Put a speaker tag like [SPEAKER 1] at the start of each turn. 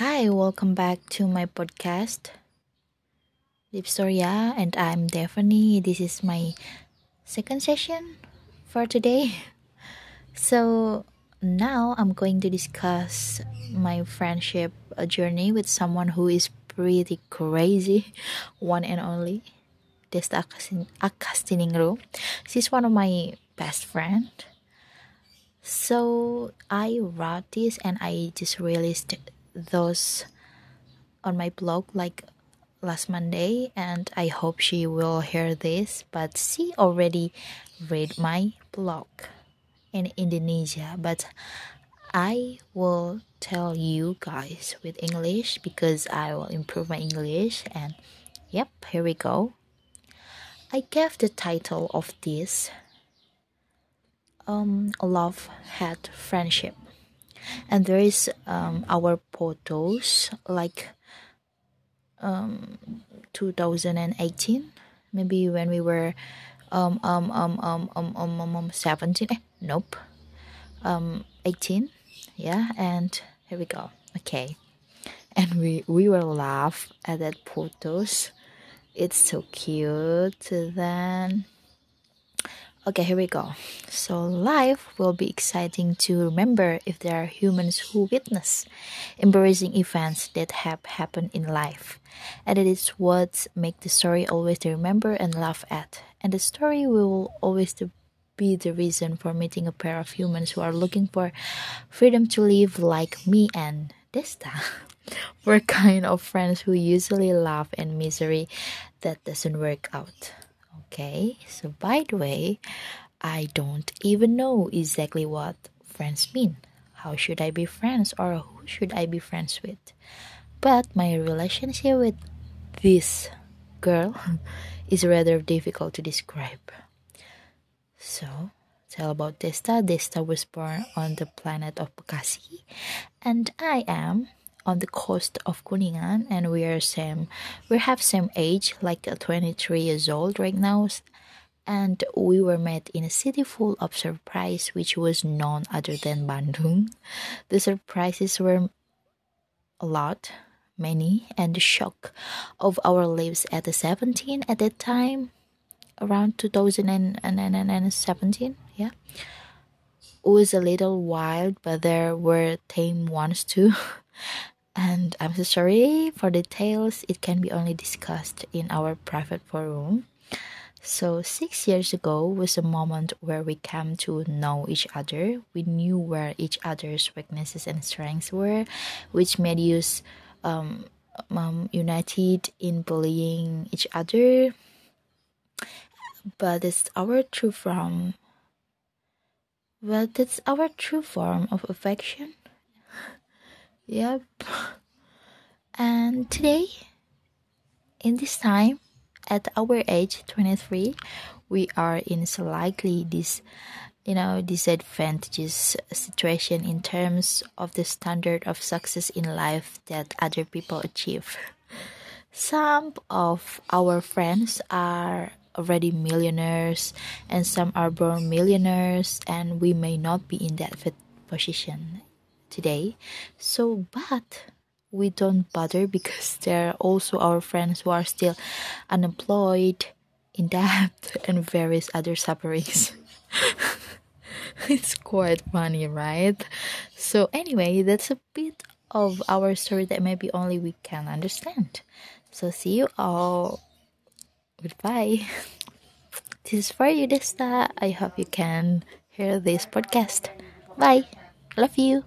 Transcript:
[SPEAKER 1] Hi, welcome back to my podcast, Deep Storia, and I'm Daphne. This is my second session for today. So now I'm going to discuss my friendship journey with someone who is pretty crazy, one and only. Desta Akastiningro. She's one of my best friend. So I wrote this and I just released those on my blog like last Monday, and I hope she will hear this. But she already read my blog in Indonesia, but I will tell you guys with English because I will improve my English. And yep, here we go. I gave the title of this um, Love Had Friendship and there is um, our photos like um 2018 maybe when we were um um um um um um, um, um 17 eh, nope um 18 yeah and here we go okay. And we we will laugh at that photos. It's so cute then Okay, here we go. So, life will be exciting to remember if there are humans who witness embarrassing events that have happened in life. And it is what make the story always to remember and laugh at. And the story will always be the reason for meeting a pair of humans who are looking for freedom to live like me and Desta. We're kind of friends who usually laugh and misery that doesn't work out. Okay, so by the way, I don't even know exactly what friends mean. How should I be friends or who should I be friends with? But my relationship with this girl is rather difficult to describe. So, tell about Desta. Desta was born on the planet of Bekasi, and I am on the coast of Kuningan and we are same we have same age like uh, 23 years old right now. And we were met in a city full of surprise which was none other than Bandung. The surprises were a lot many and the shock of our lives at the 17 at that time around 2017 yeah. It was a little wild but there were tame ones too and I'm so sorry for details, it can be only discussed in our private forum. So, six years ago was a moment where we came to know each other. We knew where each other's weaknesses and strengths were, which made us um, um, united in bullying each other. But it's our true form. Well, that's our true form of affection. Yep. And today, in this time, at our age 23, we are in slightly this, you know, disadvantageous situation in terms of the standard of success in life that other people achieve. Some of our friends are already millionaires and some are born millionaires and we may not be in that position today. So, but we don't bother because there are also our friends who are still unemployed, in debt, and various other sufferings. it's quite funny, right? So, anyway, that's a bit of our story that maybe only we can understand. So, see you all. Goodbye. This is for you, Desta. I hope you can hear this podcast. Bye. Love you.